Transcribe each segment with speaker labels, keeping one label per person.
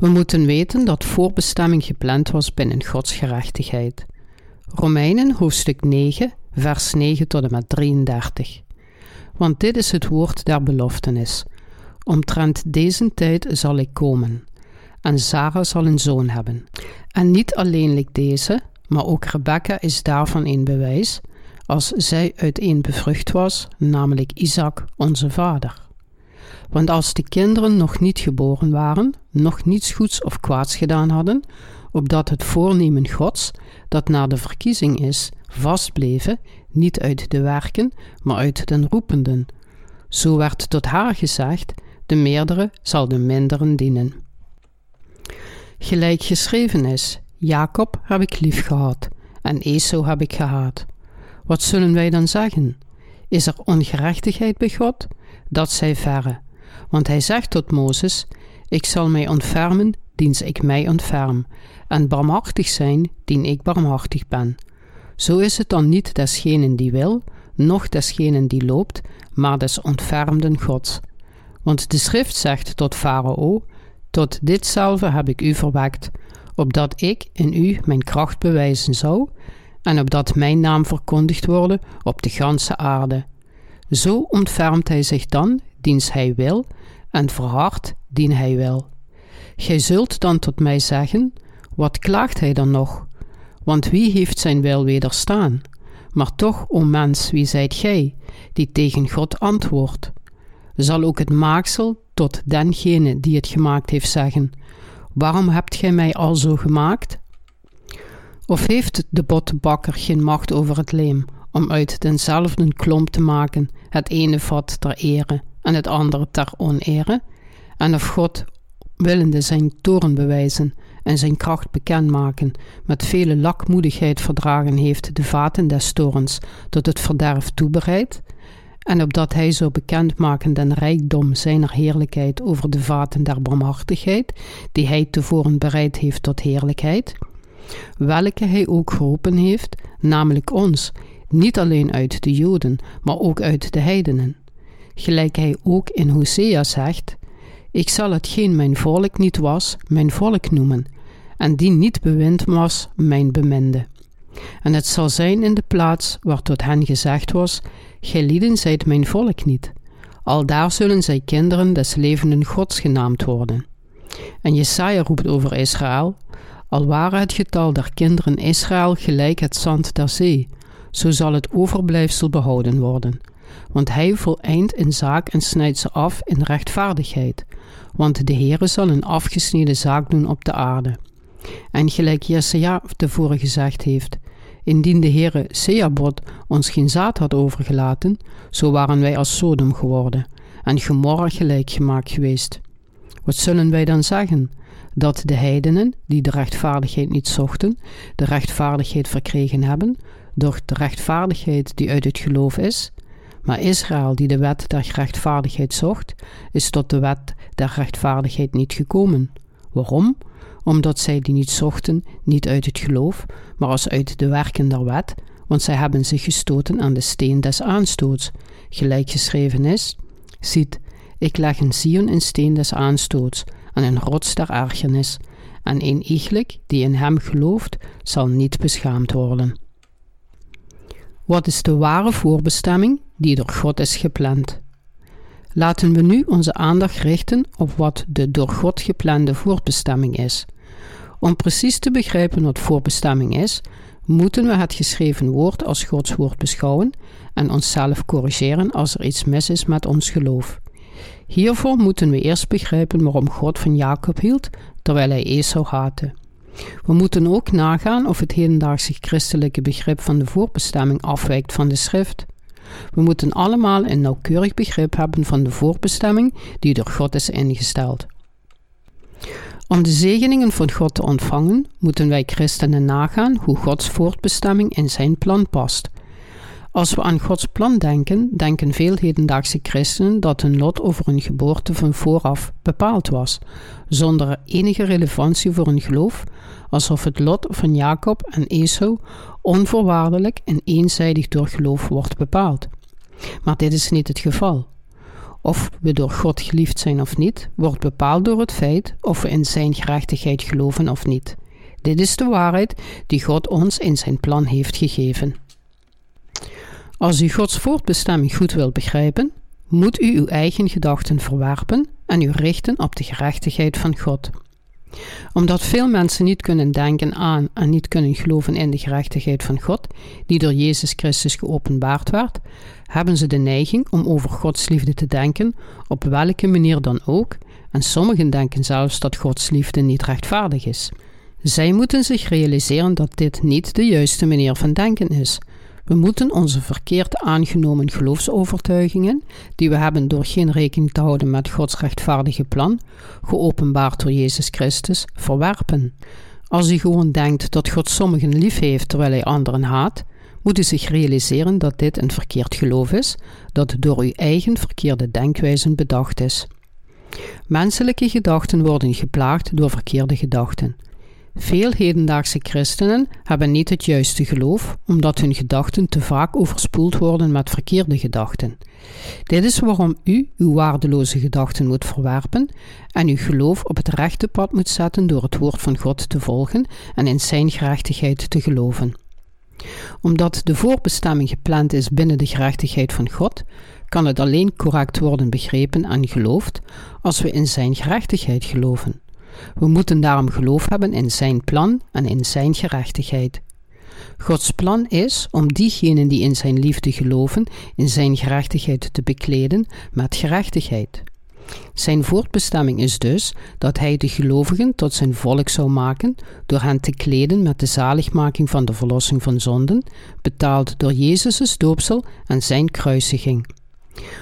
Speaker 1: We moeten weten dat voorbestemming gepland was binnen Gods gerechtigheid. Romeinen hoofdstuk 9, vers 9 tot en met 33. Want dit is het woord der beloftenis. Omtrent deze tijd zal ik komen. En Sarah zal een zoon hebben. En niet alleenlijk deze, maar ook Rebecca is daarvan een bewijs, als zij uiteen bevrucht was, namelijk Isaac, onze vader. Want als de kinderen nog niet geboren waren, nog niets goeds of kwaads gedaan hadden, opdat het voornemen Gods, dat naar de verkiezing is, vastbleven, niet uit de werken, maar uit den roependen. Zo werd tot haar gezegd: de meerdere zal de minderen dienen. Gelijk geschreven is: Jacob heb ik lief gehad, en Esau heb ik gehaat. Wat zullen wij dan zeggen? Is er ongerechtigheid bij God? Dat zij verre. Want hij zegt tot Mozes: Ik zal mij ontfermen, diens ik mij ontferm, en barmhartig zijn, dien ik barmhartig ben. Zo is het dan niet desgenen die wil, noch desgenen die loopt, maar des ontfermden Gods. Want de schrift zegt tot Farao: Tot ditzelfde heb ik u verwekt, opdat ik in u mijn kracht bewijzen zou, en opdat mijn naam verkondigd worden op de ganse aarde. Zo ontfermt hij zich dan, diens hij wil, en verhardt, dien hij wil. Gij zult dan tot mij zeggen: Wat klaagt hij dan nog? Want wie heeft zijn wil wederstaan? Maar toch, o mens, wie zijt gij, die tegen God antwoordt? Zal ook het maaksel tot dengene die het gemaakt heeft zeggen: Waarom hebt gij mij al zo gemaakt? Of heeft de bottenbakker geen macht over het leem, om uit denzelfde klomp te maken het ene vat ter ere en het andere ter onere? En of God, willende zijn toren bewijzen en zijn kracht bekendmaken, met vele lakmoedigheid verdragen heeft de vaten des torens tot het verderf toebereid? En opdat hij zo bekendmaken den rijkdom zijner heerlijkheid over de vaten der barmhartigheid, die hij tevoren bereid heeft tot heerlijkheid? Welke hij ook geroepen heeft, namelijk ons, niet alleen uit de Joden, maar ook uit de heidenen. Gelijk hij ook in Hosea zegt: Ik zal hetgeen mijn volk niet was, mijn volk noemen, en die niet bewind was, mijn beminde. En het zal zijn in de plaats waar tot hen gezegd was: Gij lieden zijt mijn volk niet. Al daar zullen zij kinderen des levenden Gods genaamd worden. En Jesaja roept over Israël: al ware het getal der kinderen Israël gelijk het zand der zee, zo zal het overblijfsel behouden worden. Want hij voleind een zaak en snijdt ze af in rechtvaardigheid, want de Heere zal een afgesneden zaak doen op de aarde. En gelijk Jesaja tevoren gezegd heeft, indien de Heere Seabot ons geen zaad had overgelaten, zo waren wij als Sodom geworden, en Gomorra gelijk gemaakt geweest. Wat zullen wij dan zeggen? Dat de heidenen, die de rechtvaardigheid niet zochten, de rechtvaardigheid verkregen hebben, door de rechtvaardigheid die uit het geloof is. Maar Israël, die de wet der rechtvaardigheid zocht, is tot de wet der rechtvaardigheid niet gekomen. Waarom? Omdat zij die niet zochten, niet uit het geloof, maar als uit de werken der wet, want zij hebben zich gestoten aan de steen des aanstoots, gelijk geschreven is: Ziet, ik leg in Sion een steen des aanstoots, en een rots der ergernis, en een iegelijk die in hem gelooft, zal niet beschaamd worden. Wat is de ware voorbestemming die door God is gepland? Laten we nu onze aandacht richten op wat de door God geplande voorbestemming is. Om precies te begrijpen wat voorbestemming is, moeten we het geschreven woord als Gods woord beschouwen en onszelf corrigeren als er iets mis is met ons geloof. Hiervoor moeten we eerst begrijpen waarom God van Jacob hield, terwijl hij Esau haatte. We moeten ook nagaan of het hedendaagse christelijke begrip van de voorbestemming afwijkt van de schrift. We moeten allemaal een nauwkeurig begrip hebben van de voorbestemming die door God is ingesteld. Om de zegeningen van God te ontvangen, moeten wij christenen nagaan hoe Gods voortbestemming in zijn plan past. Als we aan Gods plan denken, denken veel hedendaagse christenen dat hun lot over hun geboorte van vooraf bepaald was, zonder enige relevantie voor hun geloof, alsof het lot van Jacob en Esau onvoorwaardelijk en eenzijdig door geloof wordt bepaald. Maar dit is niet het geval. Of we door God geliefd zijn of niet, wordt bepaald door het feit of we in Zijn gerechtigheid geloven of niet. Dit is de waarheid die God ons in Zijn plan heeft gegeven. Als u Gods voortbestemming goed wilt begrijpen, moet u uw eigen gedachten verwerpen en u richten op de gerechtigheid van God. Omdat veel mensen niet kunnen denken aan en niet kunnen geloven in de gerechtigheid van God, die door Jezus Christus geopenbaard werd, hebben ze de neiging om over Gods liefde te denken, op welke manier dan ook, en sommigen denken zelfs dat Gods liefde niet rechtvaardig is. Zij moeten zich realiseren dat dit niet de juiste manier van denken is. We moeten onze verkeerd aangenomen geloofsovertuigingen, die we hebben door geen rekening te houden met Gods rechtvaardige plan, geopenbaard door Jezus Christus, verwerpen. Als u gewoon denkt dat God sommigen lief heeft terwijl hij anderen haat, moet u zich realiseren dat dit een verkeerd geloof is, dat door uw eigen verkeerde denkwijzen bedacht is. Menselijke gedachten worden geplaagd door verkeerde gedachten. Veel hedendaagse christenen hebben niet het juiste geloof, omdat hun gedachten te vaak overspoeld worden met verkeerde gedachten. Dit is waarom u uw waardeloze gedachten moet verwerpen en uw geloof op het rechte pad moet zetten door het woord van God te volgen en in zijn gerechtigheid te geloven. Omdat de voorbestemming gepland is binnen de gerechtigheid van God, kan het alleen correct worden begrepen en geloofd als we in zijn gerechtigheid geloven. We moeten daarom geloof hebben in Zijn plan en in Zijn gerechtigheid. Gods plan is om diegenen die in Zijn liefde geloven, in Zijn gerechtigheid te bekleden met gerechtigheid. Zijn voortbestemming is dus dat Hij de gelovigen tot Zijn volk zou maken door hen te kleden met de zaligmaking van de verlossing van zonden, betaald door Jezus' doopsel en Zijn kruisiging.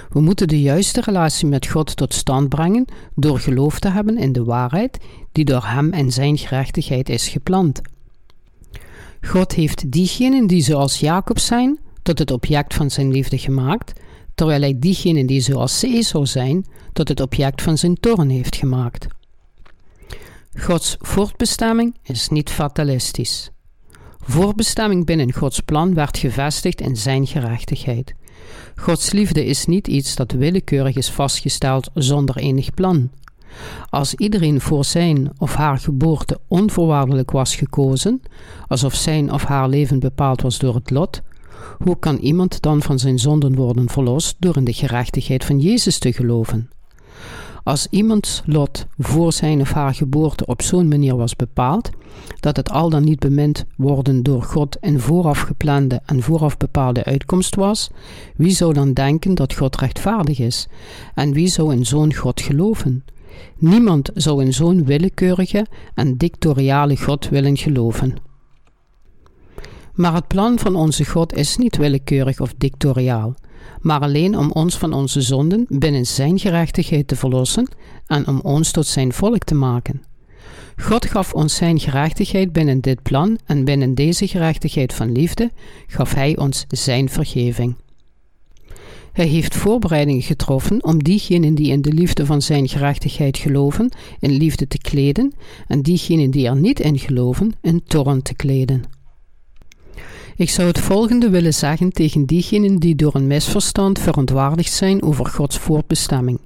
Speaker 1: We moeten de juiste relatie met God tot stand brengen door geloof te hebben in de waarheid die door Hem en Zijn gerechtigheid is gepland. God heeft diegenen die zoals Jacob zijn tot het object van Zijn liefde gemaakt, terwijl Hij diegenen die zoals zou zijn tot het object van Zijn toorn heeft gemaakt. Gods voortbestemming is niet fatalistisch. Voorbestemming binnen Gods plan werd gevestigd in Zijn gerechtigheid. Gods liefde is niet iets dat willekeurig is vastgesteld zonder enig plan. Als iedereen voor zijn of haar geboorte onvoorwaardelijk was gekozen, alsof zijn of haar leven bepaald was door het lot, hoe kan iemand dan van zijn zonden worden verlost door in de gerechtigheid van Jezus te geloven? Als iemands lot voor zijn of haar geboorte op zo'n manier was bepaald, dat het al dan niet bemind worden door God een vooraf geplande en vooraf bepaalde uitkomst was, wie zou dan denken dat God rechtvaardig is? En wie zou in zo'n God geloven? Niemand zou in zo'n willekeurige en dictatoriale God willen geloven. Maar het plan van onze God is niet willekeurig of dictatoriaal maar alleen om ons van onze zonden binnen Zijn gerechtigheid te verlossen en om ons tot Zijn volk te maken. God gaf ons Zijn gerechtigheid binnen dit plan en binnen deze gerechtigheid van liefde gaf Hij ons Zijn vergeving. Hij heeft voorbereidingen getroffen om diegenen die in de liefde van Zijn gerechtigheid geloven, in liefde te kleden, en diegenen die er niet in geloven, in toorn te kleden. Ik zou het volgende willen zeggen tegen diegenen die door een misverstand verontwaardigd zijn over Gods voortbestemming.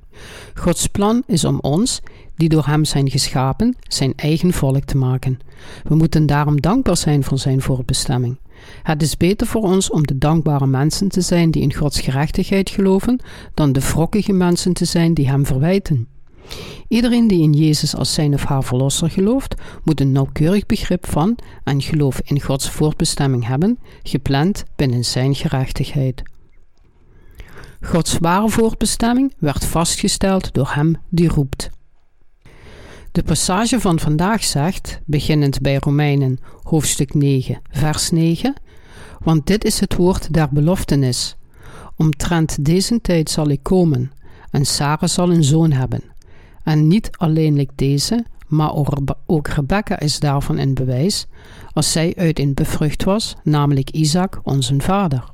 Speaker 1: Gods plan is om ons, die door Hem zijn geschapen, zijn eigen volk te maken. We moeten daarom dankbaar zijn voor Zijn voortbestemming. Het is beter voor ons om de dankbare mensen te zijn die in Gods gerechtigheid geloven, dan de wrokkige mensen te zijn die Hem verwijten. Iedereen die in Jezus als zijn of haar verlosser gelooft, moet een nauwkeurig begrip van en geloof in Gods voortbestemming hebben, gepland binnen zijn gerechtigheid. Gods ware voortbestemming werd vastgesteld door hem die roept. De passage van vandaag zegt, beginnend bij Romeinen hoofdstuk 9, vers 9, want dit is het woord der beloftenis. Omtrent deze tijd zal ik komen, en Sarah zal een zoon hebben. En niet alleenlijk deze, maar ook Rebecca is daarvan een bewijs, als zij uit een bevrucht was, namelijk Isaac, onze vader.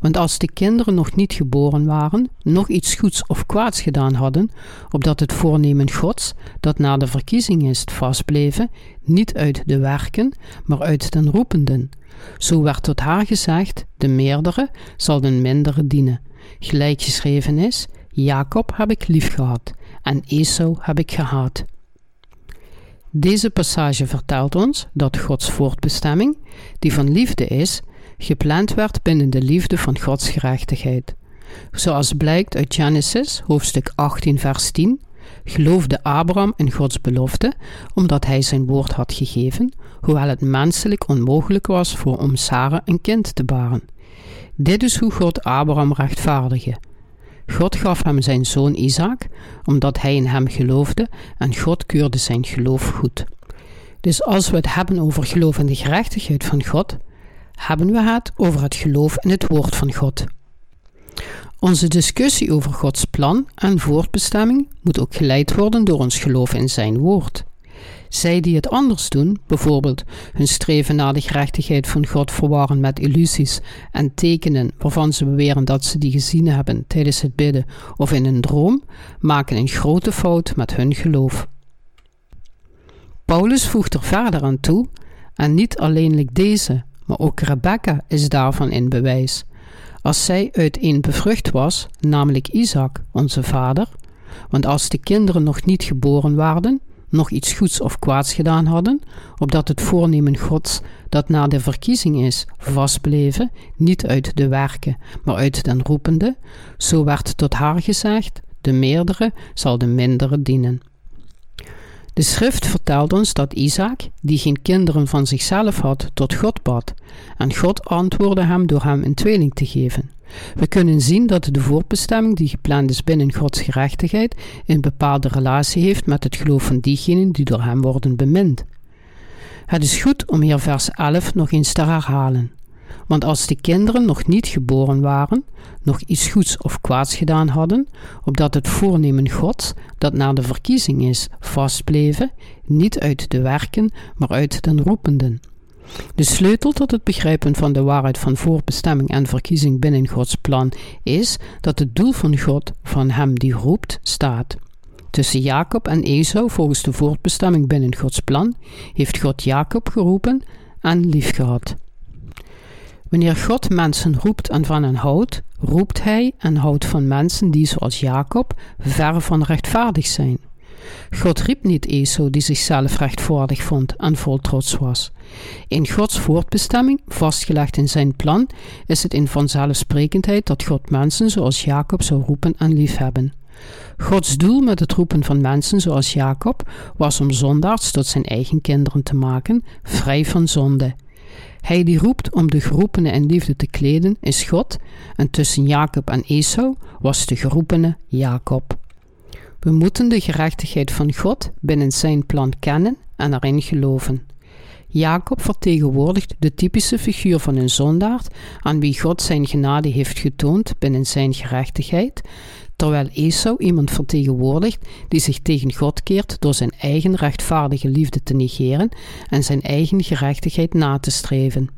Speaker 1: Want als de kinderen nog niet geboren waren, nog iets goeds of kwaads gedaan hadden, opdat het voornemen Gods, dat na de verkiezing is, vastbleven, niet uit de werken, maar uit den roependen. Zo werd tot haar gezegd: de meerdere zal den mindere dienen. Gelijk geschreven is: Jacob heb ik lief gehad en Esau heb ik gehaat. Deze passage vertelt ons dat Gods voortbestemming, die van liefde is, gepland werd binnen de liefde van Gods gerechtigheid. Zoals blijkt uit Genesis hoofdstuk 18 vers 10, geloofde Abraham in Gods belofte, omdat hij zijn woord had gegeven, hoewel het menselijk onmogelijk was voor om Sarah een kind te baren. Dit is hoe God Abraham rechtvaardigde. God gaf hem zijn zoon Isaac, omdat hij in hem geloofde, en God keurde zijn geloof goed. Dus als we het hebben over geloof in de gerechtigheid van God, hebben we het over het geloof in het woord van God. Onze discussie over Gods plan en voortbestemming moet ook geleid worden door ons geloof in Zijn woord. Zij die het anders doen, bijvoorbeeld hun streven naar de gerechtigheid van God verwarren met illusies en tekenen waarvan ze beweren dat ze die gezien hebben tijdens het bidden of in een droom, maken een grote fout met hun geloof. Paulus voegt er verder aan toe, en niet alleenlijk deze, maar ook Rebecca is daarvan in bewijs. Als zij uit een bevrucht was, namelijk Isaac, onze vader, want als de kinderen nog niet geboren waren, nog iets goeds of kwaads gedaan hadden, opdat het voornemen Gods dat na de verkiezing is, vastbleven, niet uit de werken, maar uit den roepende, zo werd tot haar gezegd, de meerdere zal de mindere dienen. De schrift vertelt ons dat Isaac, die geen kinderen van zichzelf had, tot God bad, en God antwoordde hem door hem een tweeling te geven. We kunnen zien dat de voorbestemming die gepland is binnen Gods gerechtigheid een bepaalde relatie heeft met het geloof van diegenen die door hem worden bemind. Het is goed om hier vers 11 nog eens te herhalen. Want als de kinderen nog niet geboren waren, nog iets goeds of kwaads gedaan hadden, opdat het voornemen Gods, dat na de verkiezing is, vastbleven, niet uit de werken, maar uit den roependen. De sleutel tot het begrijpen van de waarheid van voorbestemming en verkiezing binnen Gods plan is dat het doel van God, van hem die roept, staat. Tussen Jacob en Esau, volgens de voortbestemming binnen Gods plan, heeft God Jacob geroepen en liefgehad. Wanneer God mensen roept en van hen houdt, roept hij en houdt van mensen die, zoals Jacob, ver van rechtvaardig zijn. God riep niet Esau, die zichzelf rechtvaardig vond en vol trots was. In Gods voortbestemming, vastgelegd in zijn plan, is het in vanzelfsprekendheid dat God mensen zoals Jacob zou roepen en liefhebben. Gods doel met het roepen van mensen zoals Jacob was om zondaars tot zijn eigen kinderen te maken, vrij van zonde. Hij die roept om de geroepene in liefde te kleden is God, en tussen Jacob en Esau was de geroepene Jacob. We moeten de gerechtigheid van God binnen zijn plan kennen en erin geloven. Jacob vertegenwoordigt de typische figuur van een zondaard aan wie God zijn genade heeft getoond binnen zijn gerechtigheid, terwijl Esau iemand vertegenwoordigt die zich tegen God keert door zijn eigen rechtvaardige liefde te negeren en zijn eigen gerechtigheid na te streven.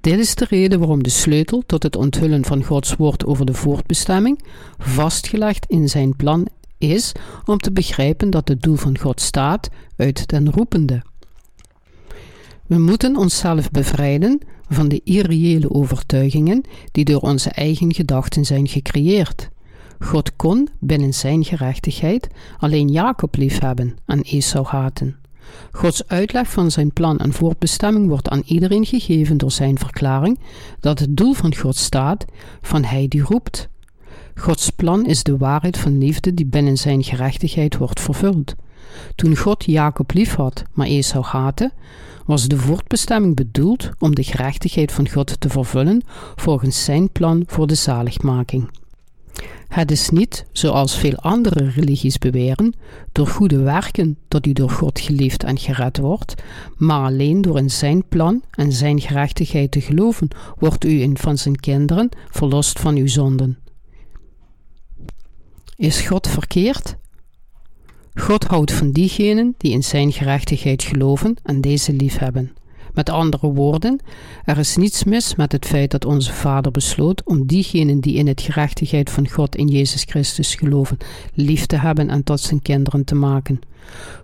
Speaker 1: Dit is de reden waarom de sleutel tot het onthullen van Gods woord over de voortbestemming, vastgelegd in zijn plan, is om te begrijpen dat het doel van God staat uit den roepende. We moeten onszelf bevrijden van de irreële overtuigingen die door onze eigen gedachten zijn gecreëerd. God kon binnen zijn gerechtigheid alleen Jacob liefhebben en Esau haten. Gods uitleg van zijn plan en voortbestemming wordt aan iedereen gegeven door zijn verklaring dat het doel van God staat van hij die roept. Gods plan is de waarheid van liefde die binnen zijn gerechtigheid wordt vervuld. Toen God Jacob liefhad, maar Esau haatte, was de voortbestemming bedoeld om de gerechtigheid van God te vervullen volgens zijn plan voor de zaligmaking. Het is niet, zoals veel andere religies beweren, door goede werken dat u door God geliefd en gered wordt, maar alleen door in zijn plan en zijn gerechtigheid te geloven, wordt u een van zijn kinderen verlost van uw zonden. Is God verkeerd? God houdt van diegenen die in zijn gerechtigheid geloven en deze liefhebben. Met andere woorden, er is niets mis met het feit dat onze Vader besloot om diegenen die in het gerechtigheid van God in Jezus Christus geloven, lief te hebben en tot zijn kinderen te maken.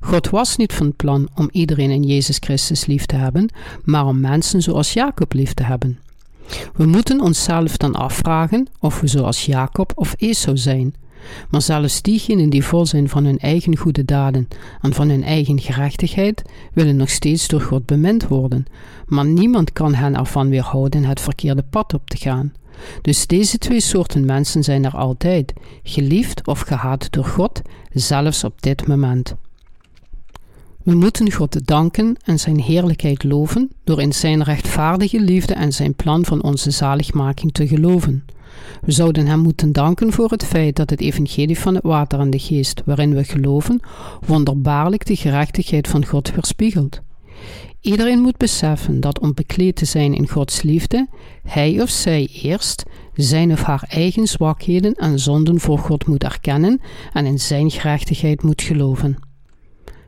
Speaker 1: God was niet van plan om iedereen in Jezus Christus lief te hebben, maar om mensen zoals Jacob lief te hebben. We moeten onszelf dan afvragen of we zoals Jacob of Esau zijn. Maar zelfs diegenen die vol zijn van hun eigen goede daden en van hun eigen gerechtigheid, willen nog steeds door God bemind worden. Maar niemand kan hen ervan weerhouden het verkeerde pad op te gaan. Dus deze twee soorten mensen zijn er altijd, geliefd of gehaat door God, zelfs op dit moment. We moeten God danken en zijn heerlijkheid loven door in zijn rechtvaardige liefde en zijn plan van onze zaligmaking te geloven. We zouden hem moeten danken voor het feit dat het evangelie van het water en de geest waarin we geloven wonderbaarlijk de gerechtigheid van God weerspiegelt. Iedereen moet beseffen dat om bekleed te zijn in Gods liefde, hij of zij eerst zijn of haar eigen zwakheden en zonden voor God moet erkennen en in zijn gerechtigheid moet geloven.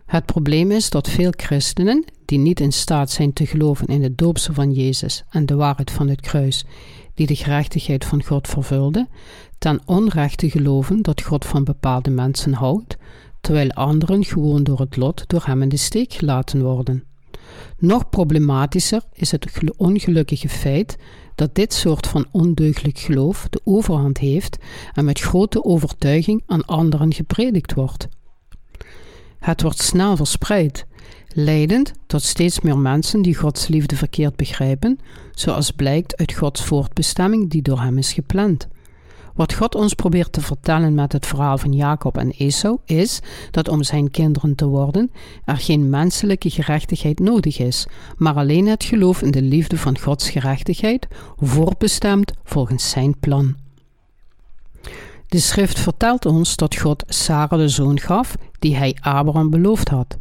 Speaker 1: Het probleem is dat veel christenen, die niet in staat zijn te geloven in het doopsel van Jezus en de waarheid van het kruis, die de gerechtigheid van God vervulde, ten onrechte geloven dat God van bepaalde mensen houdt, terwijl anderen gewoon door het lot door hem in de steek gelaten worden. Nog problematischer is het ongelukkige feit dat dit soort van ondeugelijk geloof de overhand heeft en met grote overtuiging aan anderen gepredikt wordt. Het wordt snel verspreid, leidend tot steeds meer mensen die Gods liefde verkeerd begrijpen, zoals blijkt uit Gods voortbestemming die door hem is gepland. Wat God ons probeert te vertellen met het verhaal van Jacob en Esau is dat om zijn kinderen te worden er geen menselijke gerechtigheid nodig is, maar alleen het geloof in de liefde van Gods gerechtigheid, voorbestemd volgens zijn plan. De schrift vertelt ons dat God Sarah de zoon gaf die hij Abraham beloofd had.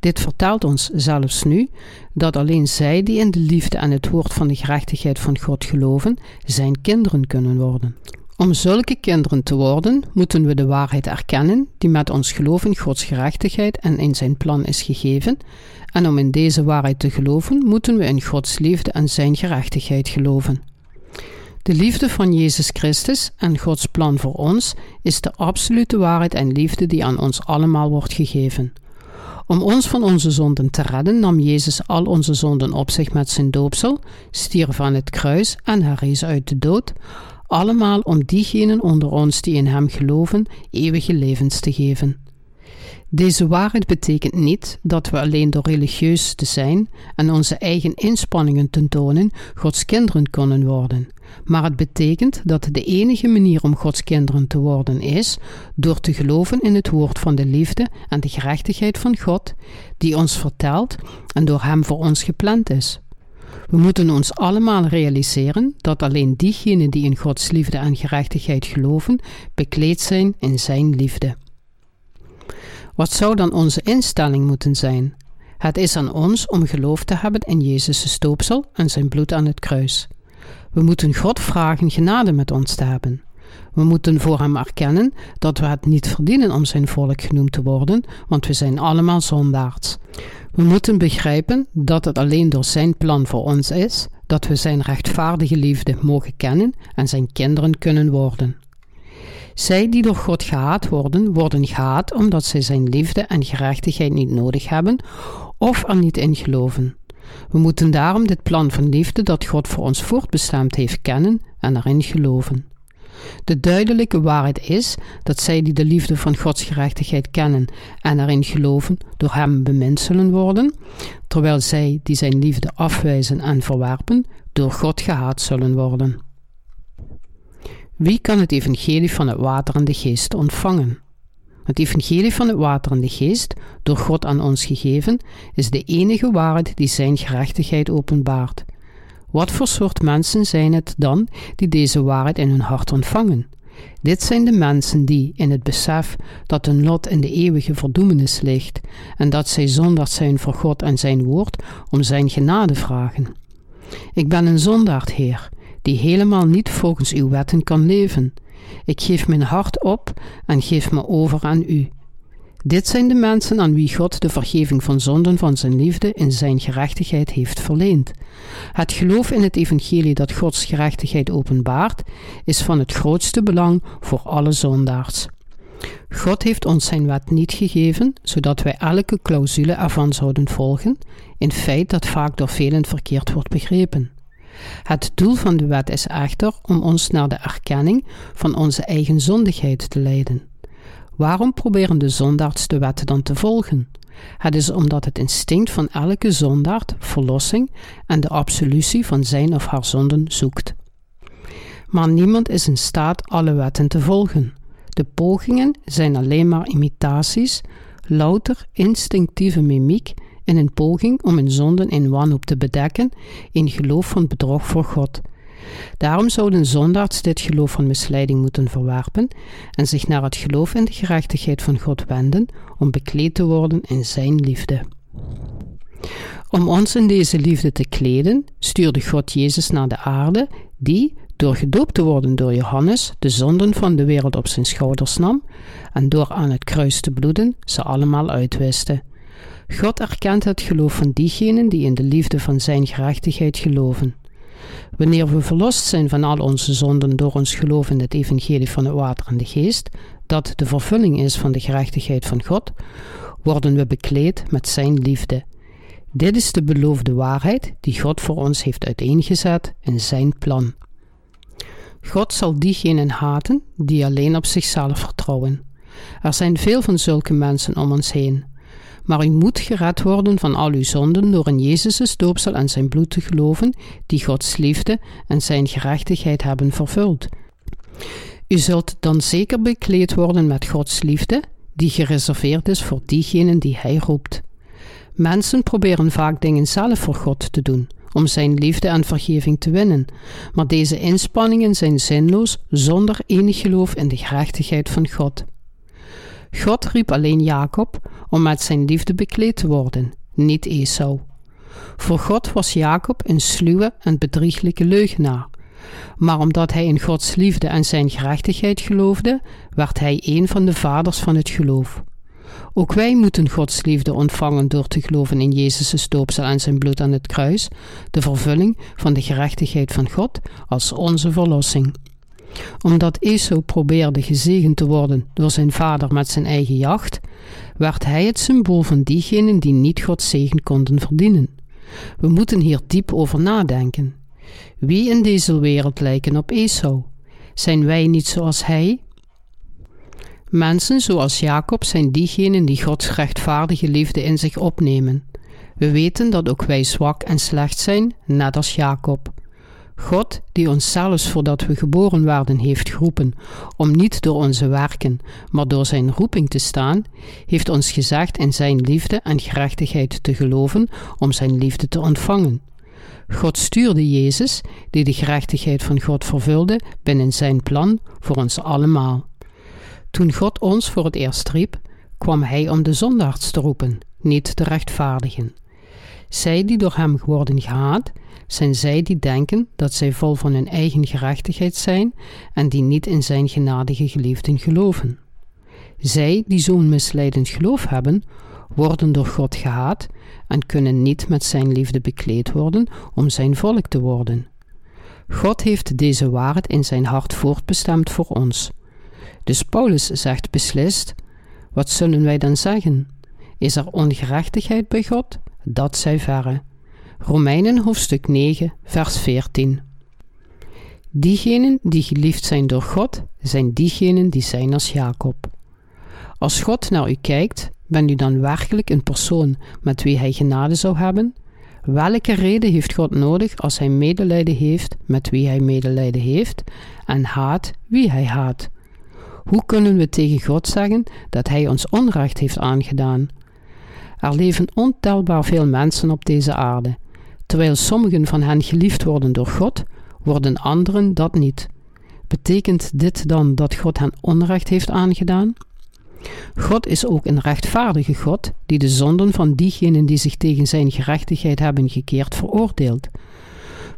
Speaker 1: Dit vertelt ons zelfs nu dat alleen zij die in de liefde en het woord van de gerechtigheid van God geloven, zijn kinderen kunnen worden. Om zulke kinderen te worden, moeten we de waarheid erkennen die met ons geloof in Gods gerechtigheid en in zijn plan is gegeven, en om in deze waarheid te geloven, moeten we in Gods liefde en zijn gerechtigheid geloven. De liefde van Jezus Christus en Gods plan voor ons is de absolute waarheid en liefde die aan ons allemaal wordt gegeven. Om ons van onze zonden te redden nam Jezus al onze zonden op zich met zijn doopsel, stierf aan het kruis en herrees uit de dood, allemaal om diegenen onder ons die in Hem geloven eeuwige levens te geven. Deze waarheid betekent niet dat we alleen door religieus te zijn en onze eigen inspanningen te tonen Gods kinderen kunnen worden, maar het betekent dat de enige manier om Gods kinderen te worden is door te geloven in het woord van de liefde en de gerechtigheid van God, die ons vertelt en door Hem voor ons gepland is. We moeten ons allemaal realiseren dat alleen diegenen die in Gods liefde en gerechtigheid geloven, bekleed zijn in Zijn liefde. Wat zou dan onze instelling moeten zijn? Het is aan ons om geloof te hebben in Jezus' stoopsel en zijn bloed aan het kruis. We moeten God vragen genade met ons te hebben. We moeten voor Hem erkennen dat we het niet verdienen om Zijn volk genoemd te worden, want we zijn allemaal zondaards. We moeten begrijpen dat het alleen door Zijn plan voor ons is dat we Zijn rechtvaardige liefde mogen kennen en Zijn kinderen kunnen worden. Zij die door God gehaat worden, worden gehaat omdat zij Zijn liefde en gerechtigheid niet nodig hebben of er niet in geloven. We moeten daarom dit plan van liefde dat God voor ons voortbestemd heeft kennen en erin geloven. De duidelijke waarheid is dat zij die de liefde van Gods gerechtigheid kennen en erin geloven, door Hem bemind zullen worden, terwijl zij die Zijn liefde afwijzen en verwerpen, door God gehaat zullen worden. Wie kan het evangelie van het water en de geest ontvangen? Het evangelie van het water en de geest, door God aan ons gegeven, is de enige waarheid die Zijn gerechtigheid openbaart. Wat voor soort mensen zijn het dan die deze waarheid in hun hart ontvangen? Dit zijn de mensen die, in het besef dat hun lot in de eeuwige verdoemenis ligt en dat zij zondaard zijn voor God en Zijn woord, om Zijn genade vragen. Ik ben een zondaard, Heer, die helemaal niet volgens uw wetten kan leven. Ik geef mijn hart op en geef me over aan u. Dit zijn de mensen aan wie God de vergeving van zonden van zijn liefde in zijn gerechtigheid heeft verleend. Het geloof in het evangelie dat Gods gerechtigheid openbaart, is van het grootste belang voor alle zondaars. God heeft ons zijn wet niet gegeven, zodat wij elke clausule ervan zouden volgen, in feit dat vaak door velen verkeerd wordt begrepen. Het doel van de wet is echter om ons naar de erkenning van onze eigen zondigheid te leiden. Waarom proberen de zondaards de wet dan te volgen? Het is omdat het instinct van elke zondaard verlossing en de absolutie van zijn of haar zonden zoekt. Maar niemand is in staat alle wetten te volgen. De pogingen zijn alleen maar imitaties, louter instinctieve mimiek in een poging om hun zonden in wanhoop te bedekken in geloof van bedrog voor God. Daarom zouden zondaards dit geloof van misleiding moeten verwerpen en zich naar het geloof in de gerechtigheid van God wenden om bekleed te worden in Zijn liefde. Om ons in deze liefde te kleden, stuurde God Jezus naar de aarde, die, door gedoopt te worden door Johannes, de zonden van de wereld op zijn schouders nam en door aan het kruis te bloeden ze allemaal uitwiste. God erkent het geloof van diegenen die in de liefde van Zijn gerechtigheid geloven. Wanneer we verlost zijn van al onze zonden door ons geloof in het evangelie van het water en de geest, dat de vervulling is van de gerechtigheid van God, worden we bekleed met Zijn liefde. Dit is de beloofde waarheid die God voor ons heeft uiteengezet in Zijn plan. God zal diegenen haten die alleen op zichzelf vertrouwen. Er zijn veel van zulke mensen om ons heen. Maar u moet gered worden van al uw zonden door in Jezus' doopsel en zijn bloed te geloven, die Gods liefde en zijn gerechtigheid hebben vervuld. U zult dan zeker bekleed worden met Gods liefde, die gereserveerd is voor diegenen die Hij roept. Mensen proberen vaak dingen zelf voor God te doen, om Zijn liefde en vergeving te winnen, maar deze inspanningen zijn zinloos zonder enig geloof in de gerechtigheid van God. God riep alleen Jacob om met zijn liefde bekleed te worden, niet Esau. Voor God was Jacob een sluwe en bedrieglijke leugenaar. Maar omdat hij in Gods liefde en zijn gerechtigheid geloofde, werd hij een van de vaders van het geloof. Ook wij moeten Gods liefde ontvangen door te geloven in Jezus' doopsel en zijn bloed aan het kruis, de vervulling van de gerechtigheid van God als onze verlossing omdat Esau probeerde gezegend te worden door zijn vader met zijn eigen jacht, werd hij het symbool van diegenen die niet Gods zegen konden verdienen. We moeten hier diep over nadenken. Wie in deze wereld lijken op Esau? Zijn wij niet zoals hij? Mensen zoals Jacob zijn diegenen die Gods rechtvaardige liefde in zich opnemen. We weten dat ook wij zwak en slecht zijn, net als Jacob. God, die ons zelfs voordat we geboren werden heeft geroepen om niet door onze werken, maar door zijn roeping te staan, heeft ons gezegd in zijn liefde en gerechtigheid te geloven om zijn liefde te ontvangen. God stuurde Jezus, die de gerechtigheid van God vervulde, binnen zijn plan voor ons allemaal. Toen God ons voor het eerst riep, kwam hij om de zondaards te roepen, niet de rechtvaardigen. Zij die door hem worden gehaat, zijn zij die denken dat zij vol van hun eigen gerechtigheid zijn en die niet in zijn genadige geliefden geloven. Zij die zo'n misleidend geloof hebben, worden door God gehaat en kunnen niet met zijn liefde bekleed worden om zijn volk te worden. God heeft deze waarheid in zijn hart voortbestemd voor ons. Dus Paulus zegt beslist: Wat zullen wij dan zeggen? Is er ongerechtigheid bij God? Dat zij verre. Romeinen hoofdstuk 9, vers 14. Diegenen die geliefd zijn door God, zijn diegenen die zijn als Jacob. Als God naar u kijkt, bent u dan werkelijk een persoon met wie hij genade zou hebben? Welke reden heeft God nodig als hij medelijden heeft met wie hij medelijden heeft en haat wie hij haat? Hoe kunnen we tegen God zeggen dat hij ons onrecht heeft aangedaan? Er leven ontelbaar veel mensen op deze aarde Terwijl sommigen van hen geliefd worden door God, worden anderen dat niet. Betekent dit dan dat God hen onrecht heeft aangedaan? God is ook een rechtvaardige God die de zonden van diegenen die zich tegen zijn gerechtigheid hebben gekeerd veroordeelt.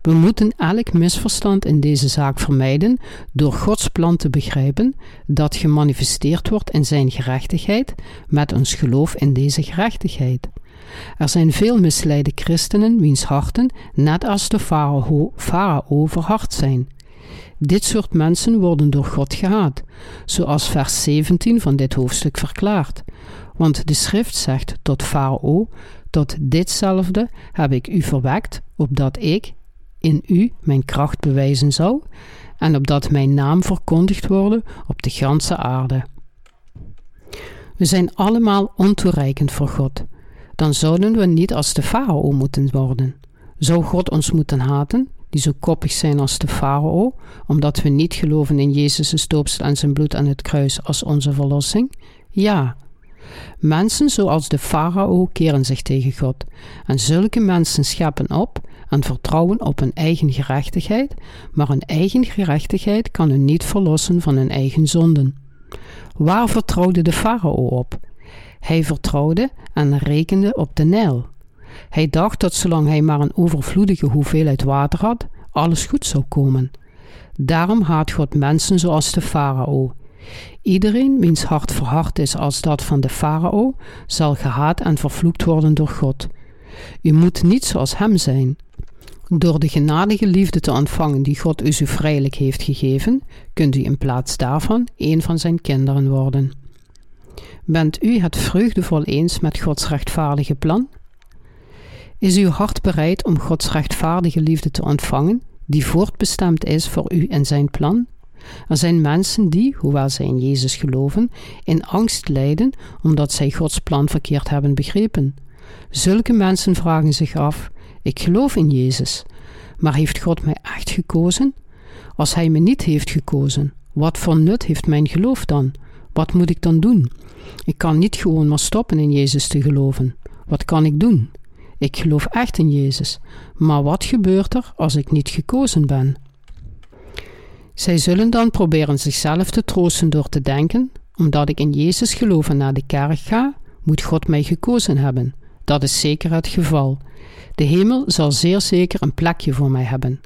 Speaker 1: We moeten elk misverstand in deze zaak vermijden door Gods plan te begrijpen dat gemanifesteerd wordt in zijn gerechtigheid met ons geloof in deze gerechtigheid. Er zijn veel misleide christenen wiens harten, net als de farao, verhard zijn. Dit soort mensen worden door God gehaat, zoals vers 17 van dit hoofdstuk verklaart. Want de schrift zegt tot farao, tot ditzelfde heb ik u verwekt, opdat ik, in u mijn kracht bewijzen zou, en opdat mijn naam verkondigd worden op de ganse aarde. We zijn allemaal ontoereikend voor God. Dan zouden we niet als de farao moeten worden. Zou God ons moeten haten, die zo koppig zijn als de farao, omdat we niet geloven in Jezus' doopsel en zijn bloed aan het kruis als onze verlossing? Ja. Mensen zoals de farao keren zich tegen God. En zulke mensen scheppen op en vertrouwen op hun eigen gerechtigheid, maar hun eigen gerechtigheid kan hun niet verlossen van hun eigen zonden. Waar vertrouwde de farao op? Hij vertrouwde en rekende op de Nijl. Hij dacht dat zolang hij maar een overvloedige hoeveelheid water had, alles goed zou komen. Daarom haat God mensen zoals de farao. Iedereen wiens hart verhard is als dat van de farao, zal gehaat en vervloekt worden door God. U moet niet zoals hem zijn. Door de genadige liefde te ontvangen die God u zo vrijelijk heeft gegeven, kunt u in plaats daarvan een van zijn kinderen worden. Bent u het vreugdevol eens met Gods rechtvaardige plan? Is uw hart bereid om Gods rechtvaardige liefde te ontvangen, die voortbestemd is voor u en zijn plan? Er zijn mensen die, hoewel zij in Jezus geloven, in angst lijden omdat zij Gods plan verkeerd hebben begrepen. Zulke mensen vragen zich af: Ik geloof in Jezus, maar heeft God mij echt gekozen? Als Hij me niet heeft gekozen, wat voor nut heeft mijn geloof dan? Wat moet ik dan doen? Ik kan niet gewoon maar stoppen in Jezus te geloven. Wat kan ik doen? Ik geloof echt in Jezus, maar wat gebeurt er als ik niet gekozen ben? Zij zullen dan proberen zichzelf te troosten door te denken: omdat ik in Jezus geloof en naar de kerk ga, moet God mij gekozen hebben. Dat is zeker het geval. De hemel zal zeer zeker een plekje voor mij hebben.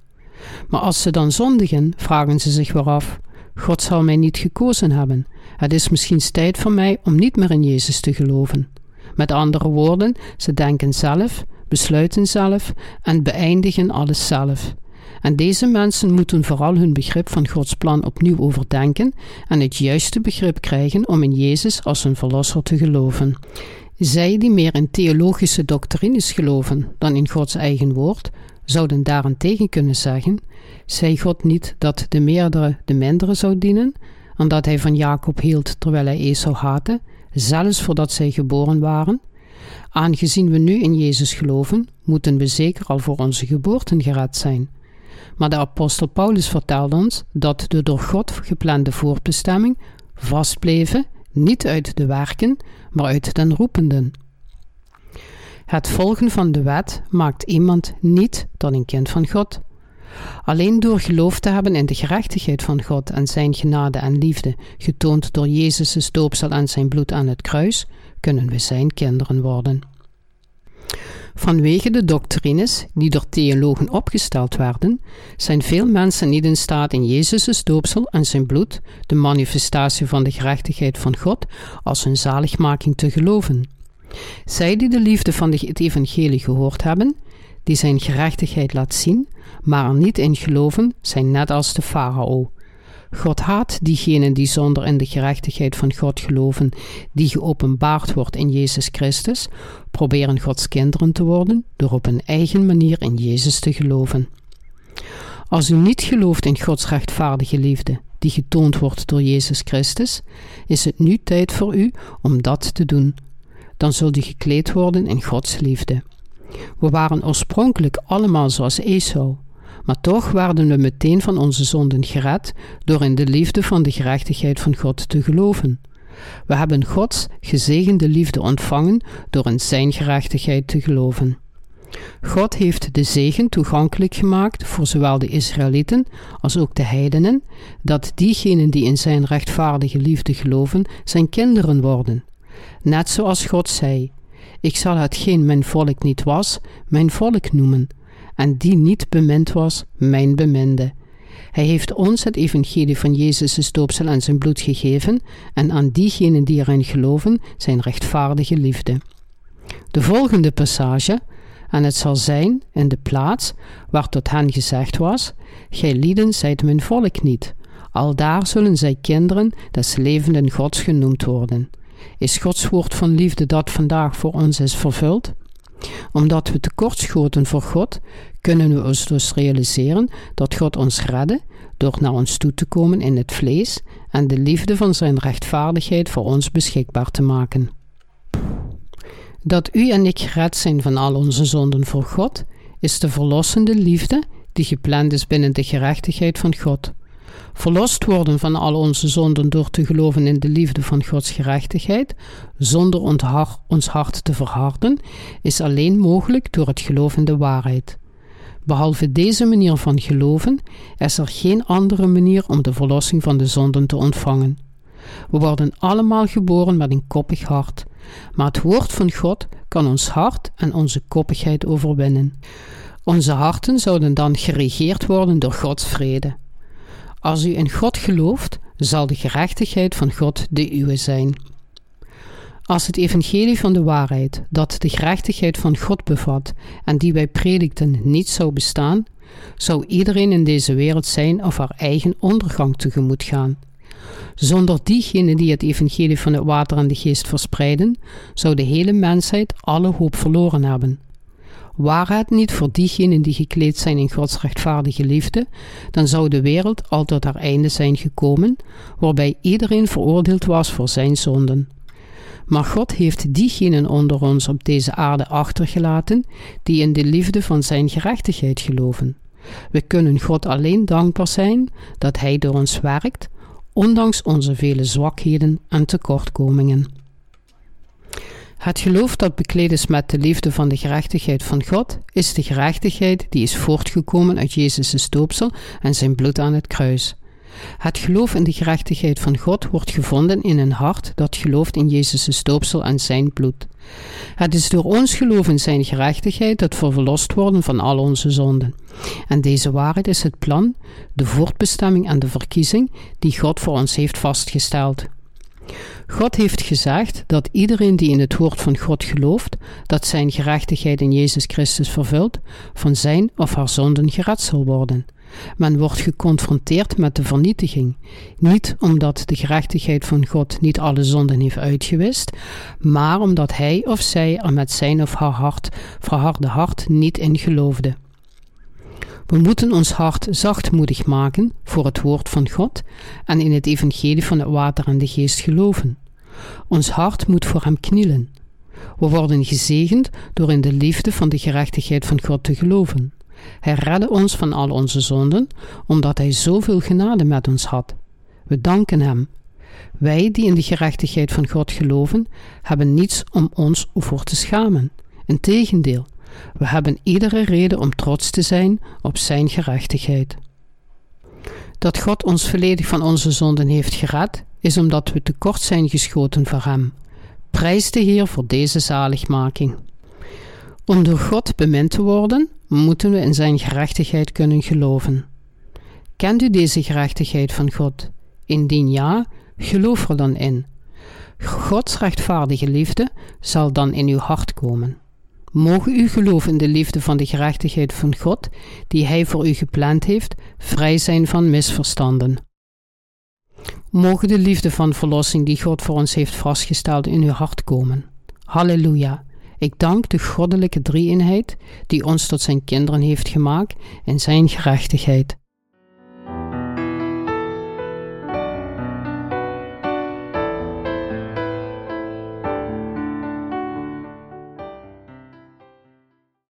Speaker 1: Maar als ze dan zondigen, vragen ze zich weer af: God zal mij niet gekozen hebben. Het is misschien tijd voor mij om niet meer in Jezus te geloven. Met andere woorden, ze denken zelf, besluiten zelf en beëindigen alles zelf. En deze mensen moeten vooral hun begrip van Gods plan opnieuw overdenken en het juiste begrip krijgen om in Jezus als hun verlosser te geloven. Zij die meer in theologische doctrines geloven dan in Gods eigen woord, zouden daarentegen kunnen zeggen: Zij God niet dat de meerdere de mindere zou dienen, en dat hij van Jacob hield terwijl hij Esau haatte, zelfs voordat zij geboren waren? Aangezien we nu in Jezus geloven, moeten we zeker al voor onze geboorten gered zijn. Maar de apostel Paulus vertelt ons dat de door God geplande voortbestemming vastbleven, niet uit de werken, maar uit den roependen. Het volgen van de wet maakt iemand niet tot een kind van God. Alleen door geloof te hebben in de gerechtigheid van God en zijn genade en liefde, getoond door Jezus' doopsel en zijn bloed aan het kruis, kunnen we zijn kinderen worden. Vanwege de doctrines die door theologen opgesteld werden, zijn veel mensen niet in staat in Jezus' doopsel en zijn bloed, de manifestatie van de gerechtigheid van God, als hun zaligmaking te geloven. Zij die de liefde van het evangelie gehoord hebben, die zijn gerechtigheid laat zien, maar er niet in geloven, zijn net als de farao. God haat diegenen die zonder in de gerechtigheid van God geloven, die geopenbaard wordt in Jezus Christus, proberen Gods kinderen te worden door op een eigen manier in Jezus te geloven. Als u niet gelooft in Gods rechtvaardige liefde, die getoond wordt door Jezus Christus, is het nu tijd voor u om dat te doen. Dan zult u gekleed worden in Gods liefde. We waren oorspronkelijk allemaal zoals Esau, maar toch werden we meteen van onze zonden gered door in de liefde van de gerechtigheid van God te geloven. We hebben Gods gezegende liefde ontvangen door in Zijn gerechtigheid te geloven. God heeft de zegen toegankelijk gemaakt voor zowel de Israëlieten als ook de heidenen, dat diegenen die in Zijn rechtvaardige liefde geloven, Zijn kinderen worden. Net zoals God zei: Ik zal hetgeen mijn volk niet was, mijn volk noemen, en die niet bemind was, mijn beminde. Hij heeft ons het evangelie van Jezus' doopsel en zijn bloed gegeven en aan diegenen die erin geloven zijn rechtvaardige liefde. De volgende passage, en het zal zijn in de plaats waar tot hen gezegd was, gij lieden zijt mijn volk niet, al daar zullen zij kinderen des levenden Gods genoemd worden. Is Gods woord van liefde dat vandaag voor ons is vervuld? Omdat we tekortschoten voor God, kunnen we ons dus realiseren dat God ons redde door naar ons toe te komen in het vlees en de liefde van zijn rechtvaardigheid voor ons beschikbaar te maken. Dat u en ik gered zijn van al onze zonden voor God, is de verlossende liefde die gepland is binnen de gerechtigheid van God. Verlost worden van al onze zonden door te geloven in de liefde van Gods gerechtigheid, zonder ons hart te verharden, is alleen mogelijk door het geloof in de waarheid. Behalve deze manier van geloven is er geen andere manier om de verlossing van de zonden te ontvangen. We worden allemaal geboren met een koppig hart, maar het woord van God kan ons hart en onze koppigheid overwinnen. Onze harten zouden dan geregeerd worden door Gods vrede. Als u in God gelooft, zal de gerechtigheid van God de uwe zijn. Als het evangelie van de waarheid, dat de gerechtigheid van God bevat en die wij predikten, niet zou bestaan, zou iedereen in deze wereld zijn of haar eigen ondergang tegemoet gaan. Zonder diegenen die het evangelie van het water en de geest verspreiden, zou de hele mensheid alle hoop verloren hebben. Waar het niet voor diegenen die gekleed zijn in Gods rechtvaardige liefde, dan zou de wereld al tot haar einde zijn gekomen, waarbij iedereen veroordeeld was voor zijn zonden. Maar God heeft diegenen onder ons op deze aarde achtergelaten die in de liefde van Zijn gerechtigheid geloven. We kunnen God alleen dankbaar zijn dat Hij door ons werkt, ondanks onze vele zwakheden en tekortkomingen. Het geloof dat bekleed is met de liefde van de gerechtigheid van God, is de gerechtigheid die is voortgekomen uit Jezus' doopsel en zijn bloed aan het kruis. Het geloof in de gerechtigheid van God wordt gevonden in een hart dat gelooft in Jezus' doopsel en zijn bloed. Het is door ons geloof in zijn gerechtigheid dat we verlost worden van al onze zonden. En deze waarheid is het plan, de voortbestemming en de verkiezing die God voor ons heeft vastgesteld. God heeft gezegd dat iedereen die in het woord van God gelooft, dat zijn gerechtigheid in Jezus Christus vervult, van zijn of haar zonden gered zal worden. Men wordt geconfronteerd met de vernietiging, niet omdat de gerechtigheid van God niet alle zonden heeft uitgewist, maar omdat hij of zij er met zijn of haar hart, verharde hart niet in geloofde. We moeten ons hart zachtmoedig maken voor het woord van God en in het evangelie van het water en de geest geloven. Ons hart moet voor hem knielen. We worden gezegend door in de liefde van de gerechtigheid van God te geloven. Hij redde ons van al onze zonden, omdat Hij zoveel genade met ons had. We danken Hem. Wij die in de gerechtigheid van God geloven, hebben niets om ons voor te schamen. Integendeel, we hebben iedere reden om trots te zijn op Zijn gerechtigheid. Dat God ons volledig van onze zonden heeft gered, is omdat we tekort zijn geschoten voor Hem. Prijs de Heer voor deze zaligmaking. Om door God bemind te worden, moeten we in Zijn gerechtigheid kunnen geloven. Kent u deze gerechtigheid van God? Indien ja, geloof er dan in. Gods rechtvaardige liefde zal dan in uw hart komen. Mogen u geloof in de liefde van de gerechtigheid van God, die Hij voor u gepland heeft, vrij zijn van misverstanden. Mogen de liefde van verlossing die God voor ons heeft vastgesteld in uw hart komen. Halleluja. Ik dank de goddelijke drie-eenheid die ons tot zijn kinderen heeft gemaakt in zijn gerechtigheid.